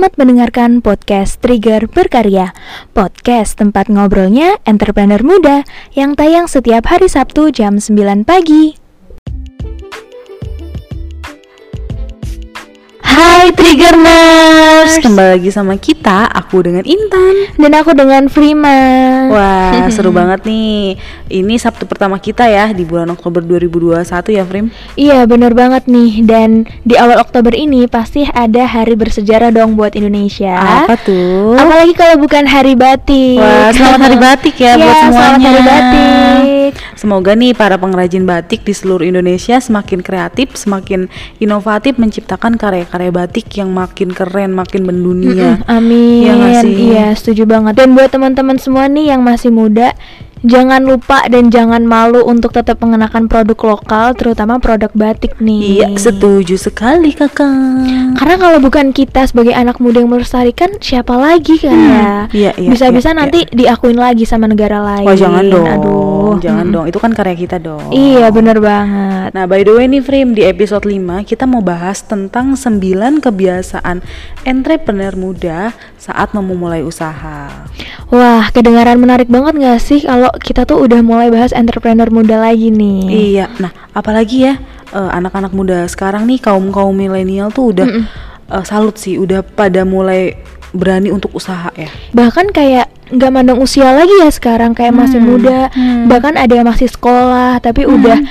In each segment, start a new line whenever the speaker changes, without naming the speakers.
Selamat mendengarkan podcast Trigger Berkarya. Podcast tempat ngobrolnya entrepreneur muda Yang tayang setiap hari Sabtu jam 9 pagi Hai Triggerners
Kembali lagi sama kita, aku dengan Intan.
Dan aku dengan Frima
Wah seru banget nih. Ini Sabtu pertama kita ya di bulan Oktober 2021 ya Frim?
Iya bener banget nih. Dan di awal Oktober ini pasti ada hari bersejarah dong buat Indonesia.
Apa tuh?
Apalagi kalau bukan hari batik.
Wah selamat hari batik ya
Iya,
buat semuanya
selamat hari batik
Semoga nih para pengrajin batik di seluruh Indonesia semakin kreatif, semakin inovatif menciptakan karya-karya batik yang makin keren, makin mendunia.
Mm-mm, Amin.
Iya nggak sih?
Iya, setuju banget. Dan buat teman-teman semua nih yang masih muda, jangan lupa dan jangan malu untuk tetap mengenakan produk lokal, terutama produk batik nih.
Iya, setuju sekali kakak.
Karena kalau bukan kita sebagai anak muda yang melestarikan, siapa lagi kan ya?
iya, iya,
Bisa-bisa
iya,
nanti diakuin lagi sama negara lain.
Wah jangan dong,
Aduh.
Jangan
Mm-mm.
dong. Itu kan karya kita dong.
Iya, bener banget.
Nah, by the way nih Frim, di episode 5 kita mau bahas tentang 9 kebiasaan entrepreneur muda saat mau memulai usaha.
Wah, kedengaran menarik banget gak sih kalau kita tuh udah mulai bahas entrepreneur muda lagi nih?
Iya, nah apalagi ya eh, anak-anak muda sekarang nih kaum-kaum milenial tuh udah eh, salut sih, udah pada mulai berani untuk usaha ya.
bahkan kayak nggak mandang usia lagi ya sekarang kayak masih
Hmm,
muda
hmm.
bahkan ada yang masih sekolah tapi udah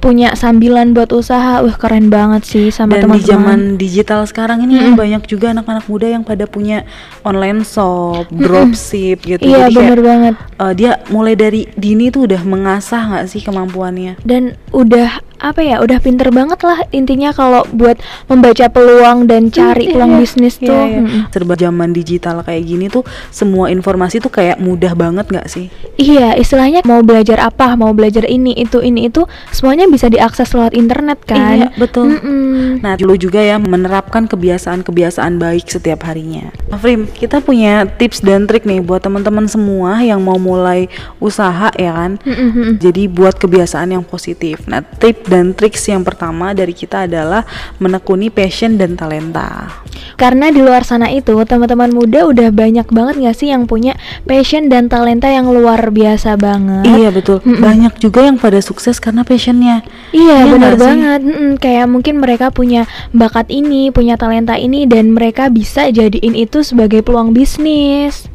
punya sambilan buat usaha wah keren banget sih sama
Dan di
teman-teman
zaman digital sekarang ini
Mm-mm.
banyak juga anak-anak muda yang pada punya online shop, dropship gitu.
iya
Jadi kayak,
bener banget
eh, dia mulai dari dini tuh udah mengasah nggak sih kemampuannya.
dan udah apa ya udah pinter banget lah intinya kalau buat membaca peluang dan cari
Iya,
peluang
iya.
bisnis
Iya,
tuh
iya.
Mm-mm.
serba zaman digital kayak gini tuh semua informasi tuh kayak mudah banget nggak sih
Iya, istilahnya mau belajar apa, mau belajar ini, itu, ini, itu, semuanya bisa diakses lewat internet kan?
Iya, betul.
Mm-mm.
nah dulu juga ya menerapkan kebiasaan-kebiasaan baik setiap harinya Nah, Frim kita punya tips dan trik nih buat teman-teman semua yang mau mulai usaha ya kan
Mm-mm.
jadi buat kebiasaan yang positif nah tip dan triks yang pertama dari kita adalah menekuni passion dan talenta
Karena di luar sana itu teman-teman muda udah banyak banget gak sih yang punya passion dan talenta yang luar biasa banget.
iya betul
Mm-mm.
banyak juga yang pada sukses karena passionnya
Iya
Iya
benar banget. Mm-mm, kayak mungkin mereka punya bakat ini, punya talenta ini dan mereka bisa jadiin itu sebagai peluang bisnis.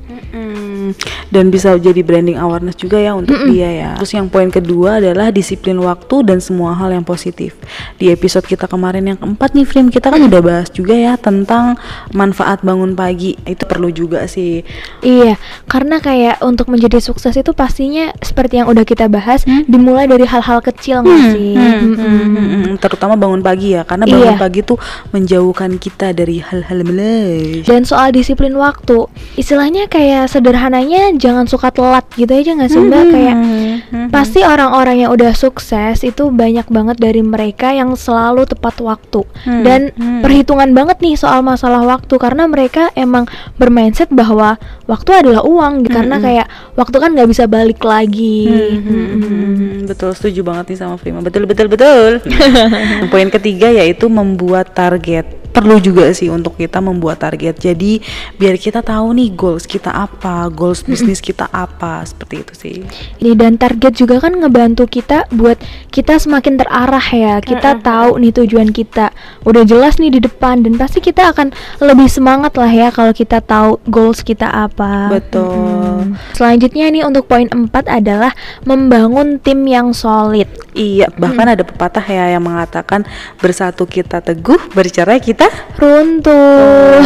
Dan bisa jadi branding awareness juga ya untuk
Mm-mm.
dia ya. Terus yang poin kedua adalah disiplin waktu dan semua hal yang positif. Di episode kita kemarin yang keempat nih, Frim, kita kan udah bahas juga ya tentang manfaat bangun pagi. Itu perlu juga sih.
Iya, karena kayak untuk menjadi sukses itu pastinya seperti yang udah kita bahas,
Hmm?
dimulai dari hal-hal kecil nggak sih?
hmm,
Mm-mm.
hmm, hmm, hmm. terutama bangun pagi ya, karena bangun
Iya.
pagi tuh menjauhkan kita dari hal-hal meles.
Dan soal disiplin waktu, istilahnya kayak sederhananya jangan suka telat gitu aja nggak sih mbak?
Hmm,
Kayak
hmm,
pasti orang-orang yang udah sukses itu banyak banget dari mereka yang selalu tepat waktu.
Hmm,
dan
hmm.
perhitungan banget nih soal masalah waktu karena mereka emang bermindset bahwa waktu adalah uang karena
Hmm,
kayak waktu kan nggak bisa balik lagi.
Hmm, hmm, hmm, hmm, betul setuju banget nih sama Prima. Betul betul betul. Poin ketiga yaitu membuat target perlu juga sih untuk kita membuat target jadi biar kita tahu nih goals kita apa goals bisnis kita apa seperti itu sih
Ini dan target juga kan ngebantu kita buat kita semakin terarah ya. Kita tahu nih tujuan kita. Udah jelas nih di depan dan pasti kita akan lebih semangat lah ya kalau kita tahu goals kita apa.
Betul.
Mm-mm. Selanjutnya nih untuk poin 4 adalah membangun tim yang solid.
iya bahkan ada pepatah ya yang mengatakan bersatu kita teguh bercerai kita
Runtuh.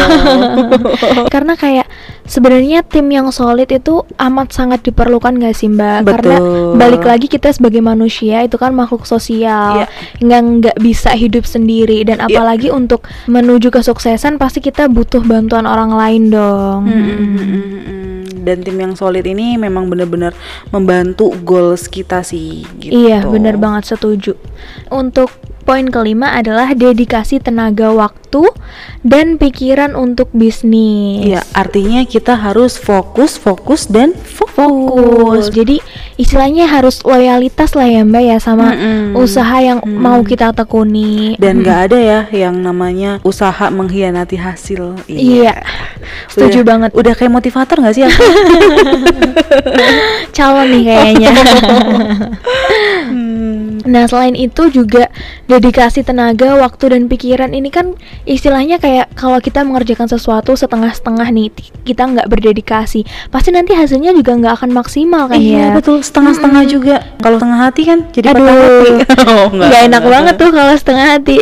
Karena kayak sebenarnya tim yang solid itu amat sangat diperlukan gak sih Mbak? Karena
Betul.
balik lagi kita sebagai manusia itu kan makhluk sosial
Iya.
nggak nggak bisa hidup sendiri dan
Iya.
apalagi untuk menuju kesuksesan pasti kita butuh bantuan orang lain dong.
Hmm, hmm, hmm, hmm, hmm. Dan tim yang solid ini memang benar-benar membantu goals kita sih gitu.
Iya bener banget setuju Untuk poin kelima adalah dedikasi tenaga waktu dan pikiran untuk bisnis.
Iya, artinya kita harus fokus, fokus dan fokus.
Fokus. Jadi istilahnya harus loyalitas lah ya Mbak ya sama
Mm-mm.
usaha yang
Mm.
mau kita tekuni.
Dan nggak ada ya yang namanya usaha mengkhianati hasil.
Iya. Setuju
Udah-
banget.
Udah kayak motivator nggak sih? aku?
Calon nih kayaknya.
Hmm.
Nah, selain itu juga dedikasi tenaga, waktu dan pikiran ini kan istilahnya kayak kalau kita mengerjakan sesuatu setengah-setengah nih, kita nggak berdedikasi, pasti nanti hasilnya juga nggak akan maksimal kan
Iya
ya.
betul setengah-setengah juga. Kalau setengah hati kan jadi
Aduh,
patah hati. Oh,
nggak enak banget tuh kalau setengah hati.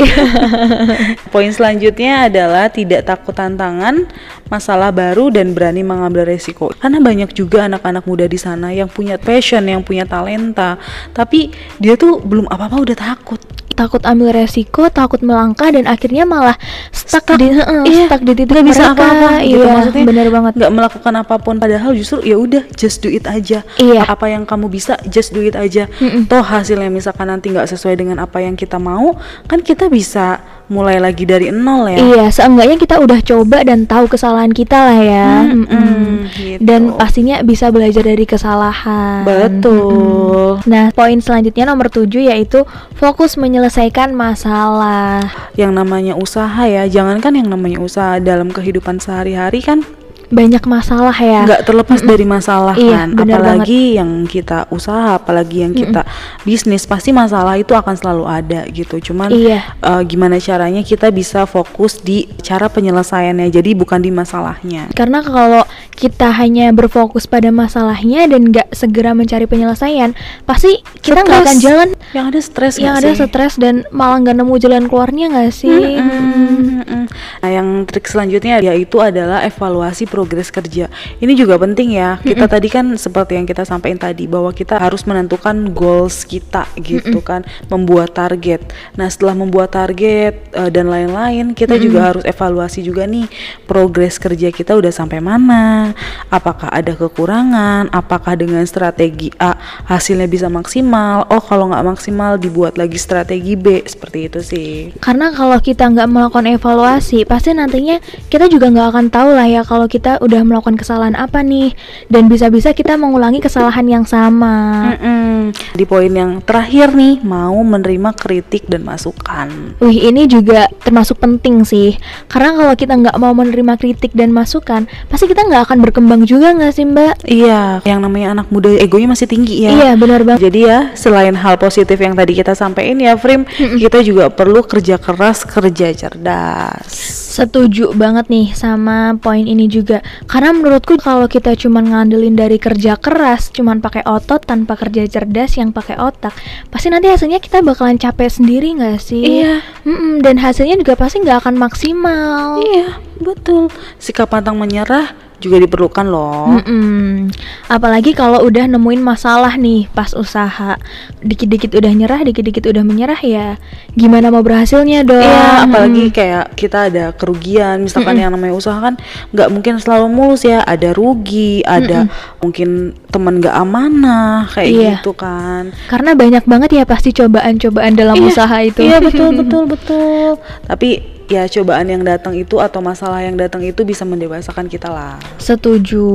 Poin selanjutnya adalah tidak takut tantangan, masalah baru dan berani mengambil resiko. Karena banyak juga anak-anak muda di sana yang punya passion, yang punya talenta, tapi dia tuh belum apa-apa udah takut.
takut ambil resiko, takut melangkah dan akhirnya malah stuck,
Stuck.
di heeh,
Iya,
stuck di titik
nggak bisa apa-apa gitu.
Iya,
Maksudnya
bener banget.
nggak melakukan apa pun padahal justru ya udah just do it aja
Iya.
apa yang kamu bisa just do it aja
Mm-mm.
toh hasilnya misalkan nanti nggak sesuai dengan apa yang kita mau kan kita bisa mulai lagi dari nol ya
Iya, seenggaknya kita udah coba dan tahu kesalahan kita lah ya.
Mm-mm,
Mm-mm.
gitu.
Dan pastinya bisa belajar dari kesalahan.
betul
Nah, poin selanjutnya nomor 7 yaitu fokus menyelesaikan masalah.
yang namanya usaha ya jangankan yang namanya usaha dalam kehidupan sehari-hari kan
Banyak masalah ya.
nggak terlepas dari masalah
Iya,
kan. apalagi yang kita usaha apalagi yang kita bisnis pasti masalah itu akan selalu ada gitu. Cuman
Iya.
eh, gimana caranya kita bisa fokus di cara penyelesaiannya jadi bukan di masalahnya.
Karena kalau kita hanya berfokus pada masalahnya dan nggak segera mencari penyelesaian, pasti kita nggak akan jalan.
yang ada stres
Yang ada
sih?
stres dan malah nggak nemu jalan keluarnya nggak sih?
Mm-mm, mm-mm. Nah, yang trik selanjutnya yaitu adalah evaluasi progres kerja. Ini juga penting ya. Kita tadi kan seperti yang kita sampaikan tadi bahwa kita harus menentukan goals kita gitu kan, membuat target. Nah, setelah membuat target eh, dan lain-lain, kita juga harus evaluasi juga nih progres kerja kita udah sampai mana. Apakah ada kekurangan? Apakah dengan strategi A hasilnya bisa maksimal? Oh, kalau nggak maksimal dibuat lagi strategi B seperti itu sih.
Karena kalau kita nggak melakukan evaluasi, pasti nantinya kita juga nggak akan tahu lah ya kalau kita udah melakukan kesalahan apa nih, dan bisa-bisa kita mengulangi kesalahan yang sama.
Mm-mm. Di poin yang terakhir nih, mau menerima kritik dan masukan.
Wih, ini juga termasuk penting sih, karena kalau kita nggak mau menerima kritik dan masukan, pasti kita nggak akan berkembang juga nggak sih Mbak?
Iya, yang namanya anak muda egonya masih tinggi ya.
Iya, benar banget.
Jadi ya, selain hal positif yang tadi kita sampaikan ya, Frim, kita juga perlu kerja keras, kerja cerdas.
Setuju banget nih sama poin ini juga. Karena menurutku kalau kita cuman ngandelin dari kerja keras, cuman pakai otot tanpa kerja cerdas yang pakai otak, pasti nanti hasilnya kita bakalan capek sendiri nggak sih?
Iya.
Mm-mm, dan hasilnya juga pasti nggak akan maksimal.
Iya, betul. Sikap pantang menyerah juga diperlukan loh.
Mm-mm. Apalagi kalau udah nemuin masalah nih pas usaha, dikit-dikit udah nyerah, dikit-dikit udah menyerah ya, gimana mau berhasilnya dong?
Iya, apalagi
Mm-mm.
kayak kita ada kerugian, misalkan yang namanya usaha kan nggak mungkin selalu mulus ya, ada rugi, ada mungkin teman nggak amanah kayak
Iya.
gitu kan.
Karena banyak banget ya pasti cobaan-cobaan dalam
Iya,
usaha itu.
Iya betul betul betul. Tapi ya cobaan yang datang itu atau masalah yang datang itu bisa mendewasakan kita lah.
Setuju.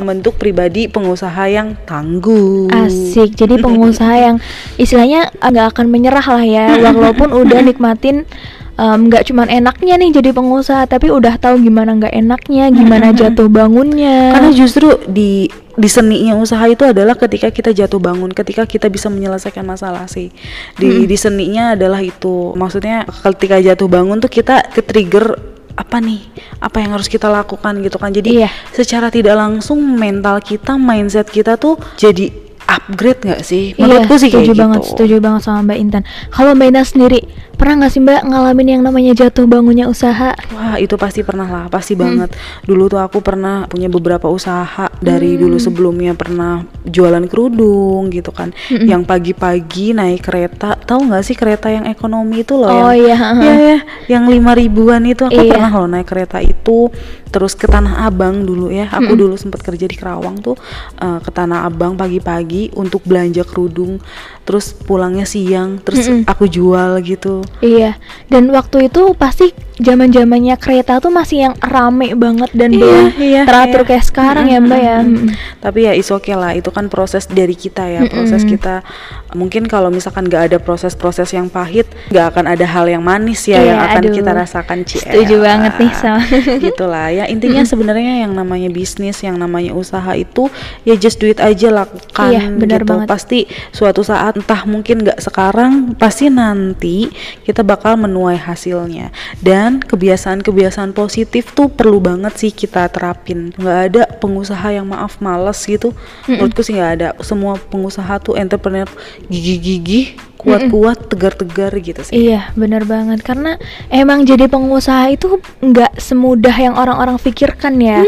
Membentuk pribadi pengusaha yang tangguh.
Asik. Jadi pengusaha yang istilahnya nggak akan menyerah lah ya, walaupun udah nikmatin nggak cuman enaknya nih jadi pengusaha, tapi udah tahu gimana nggak enaknya, gimana jatuh bangunnya.
Karena justru di di seninya usaha itu adalah ketika kita jatuh bangun, ketika kita bisa menyelesaikan masalah sih. Di di seninya adalah itu. Maksudnya ketika jatuh bangun tuh kita ke trigger apa nih? Apa yang harus kita lakukan gitu kan. Jadi
Iya.
secara tidak langsung mental kita, mindset kita tuh jadi upgrade nggak sih?
Iya,
Menurutku sih
setuju
kayak
banget,
gitu.
setuju banget sama Mbak Intan. Kalau Mbak Intan sendiri pernah nggak sih mbak ngalamin yang namanya jatuh bangunnya usaha
Wah itu pasti pernah lah, pasti banget. Dulu tuh aku pernah punya beberapa usaha dari dulu sebelumnya pernah jualan kerudung gitu kan. Yang pagi-pagi naik kereta, tahu nggak sih kereta yang ekonomi itu loh?
Oh,
yang,
iya.
Iya ya, yang lima ribuan itu aku
Iya.
pernah loh naik kereta itu. Terus ke Tanah Abang dulu ya, aku dulu sempat kerja di Kerawang tuh eh, ke Tanah Abang pagi-pagi untuk belanja kerudung. Terus pulangnya siang, terus aku jual gitu.
Iya, dan waktu itu pasti zaman zamannya kereta tuh masih yang rame banget dan
Iya,
belum
iya,
teratur
iya.
kayak sekarang ya mbak ya. Mm-mm.
tapi ya is okay lah itu kan proses dari kita ya proses kita mungkin kalau misalkan nggak ada proses-proses yang pahit nggak akan ada hal yang manis ya
Iya,
yang akan
aduh.
kita rasakan Ci
Setuju
Ella.
banget nih sama.
gitulah ya intinya sebenarnya yang namanya bisnis yang namanya usaha itu ya just do it aja lakukan
Iya, benar
gitu
banget.
pasti suatu saat entah mungkin nggak sekarang pasti nanti kita bakal menuai hasilnya. Dan kebiasaan-kebiasaan positif tuh perlu banget sih kita terapin. Nggak ada pengusaha yang maaf males gitu. Menurutku sih nggak ada. Semua pengusaha tuh entrepreneur gigi-gigi kuat-kuat tegar-tegar gitu sih
Iya, benar banget. Karena emang jadi pengusaha itu nggak semudah yang orang-orang pikirkan ya.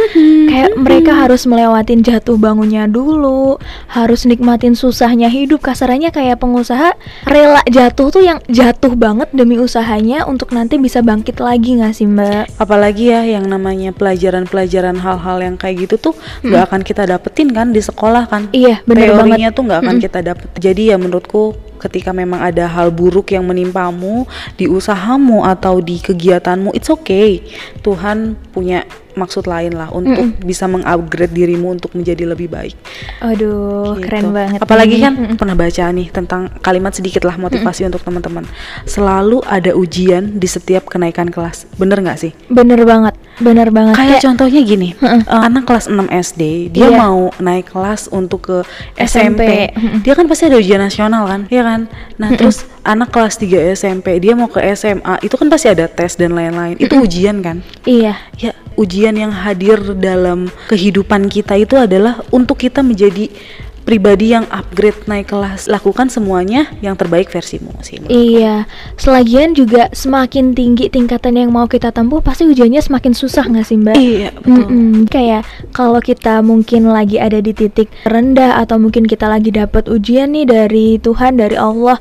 Kayak mereka harus melewatin jatuh bangunnya dulu, harus nikmatin susahnya hidup. Kasarannya kayak pengusaha rela jatuh tuh yang jatuh banget demi usahanya untuk nanti bisa bangkit lagi nggak sih Mbak?
apalagi ya yang namanya pelajaran-pelajaran hal-hal yang kayak gitu tuh nggak akan kita dapetin kan di sekolah kan
Iya, benar banget.
teorinya tuh nggak akan kita dapet jadi ya menurutku ketika memang ada hal buruk yang menimpamu di usahamu atau di kegiatanmu it's okay Tuhan punya maksud lain lah untuk bisa mengupgrade dirimu untuk menjadi lebih baik
Aduh,
Gitu.
keren banget.
Apalagi
nih.
kan pernah baca nih tentang kalimat sedikit lah motivasi untuk teman-teman. Selalu ada ujian di setiap kenaikan kelas. Bener nggak sih?
bener banget, bener banget.
Kayak contohnya gini, eh, anak kelas 6 SD, dia
Iya.
mau naik kelas untuk ke
SMP.
SMP. Dia kan pasti ada ujian nasional kan? Iya kan? Nah, terus anak kelas 3 SMP, dia mau ke SMA, itu kan pasti ada tes dan lain-lain. Itu ujian kan?
iya,
Ya, ujian yang hadir dalam kehidupan kita itu adalah untuk kita menjadi pribadi yang upgrade naik kelas. Lakukan semuanya yang terbaik versimu sih.
Iya, selagian juga semakin tinggi tingkatan yang mau kita tempuh, pasti ujiannya semakin susah nggak sih Mbak?
Iya, betul.
Mm-mm, Kayak kalau kita mungkin lagi ada di titik rendah atau mungkin kita lagi dapat ujian nih dari Tuhan dari Allah,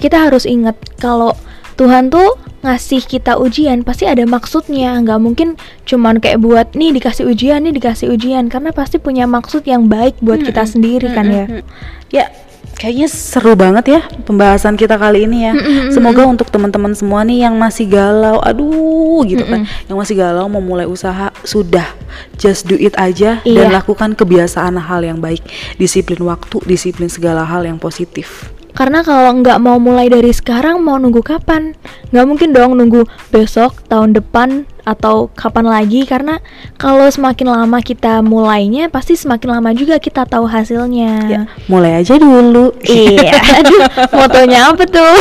kita harus ingat kalau Tuhan tuh ngasih kita ujian pasti ada maksudnya, nggak mungkin cuman kayak buat nih dikasih ujian nih dikasih ujian. Karena pasti punya maksud yang baik buat kita sendiri kan ya.
Ya, kayaknya seru banget ya pembahasan kita kali ini ya. Semoga untuk teman-teman semua nih yang masih galau, aduh gitu kan, yang masih galau mau mulai usaha sudah. Just do it aja dan
Iya.
lakukan kebiasaan hal yang baik, disiplin waktu, disiplin segala hal yang positif.
Karena kalau nggak mau mulai dari sekarang, mau nunggu kapan? Nggak mungkin dong nunggu besok, tahun depan, atau kapan lagi. Karena kalau semakin lama kita mulainya, pasti semakin lama juga kita tahu hasilnya.
Ya, mulai aja dulu.
Iya, aduh, motonya apa tuh?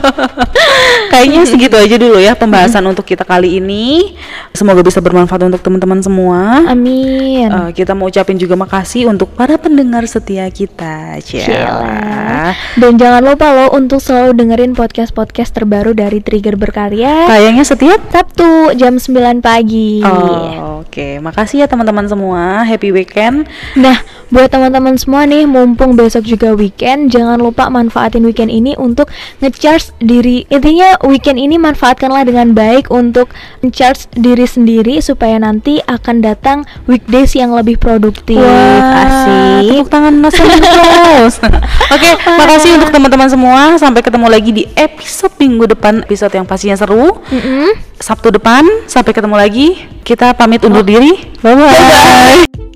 Kayaknya segitu aja dulu ya pembahasan untuk kita kali ini. Semoga bisa bermanfaat untuk teman-teman semua.
Amin.
Eh, kita mau ucapin juga makasih untuk para pendengar setia kita.
Cila. Dan jangan lupa loh untuk selalu dengerin podcast-podcast terbaru dari Trigger Berkarya.
Tayangnya setiap
Sabtu jam 9 pagi.
Oh, Oke, makasih ya teman-teman semua. Happy weekend.
Nah, buat teman-teman semua nih, mumpung besok juga weekend, jangan lupa manfaatin weekend ini untuk ngecharge diri. Intinya weekend ini manfaatkanlah dengan baik untuk ngecharge diri sendiri supaya nanti akan datang weekdays yang lebih produktif. Asik.
Tepuk tangan terus. Oke, makasih untuk teman-teman semua. Sampai ketemu lagi di episode minggu depan, episode yang pastinya seru.
Mm-mm.
Sabtu depan sampai ketemu lagi. Kita pamit undur diri. Bye bye.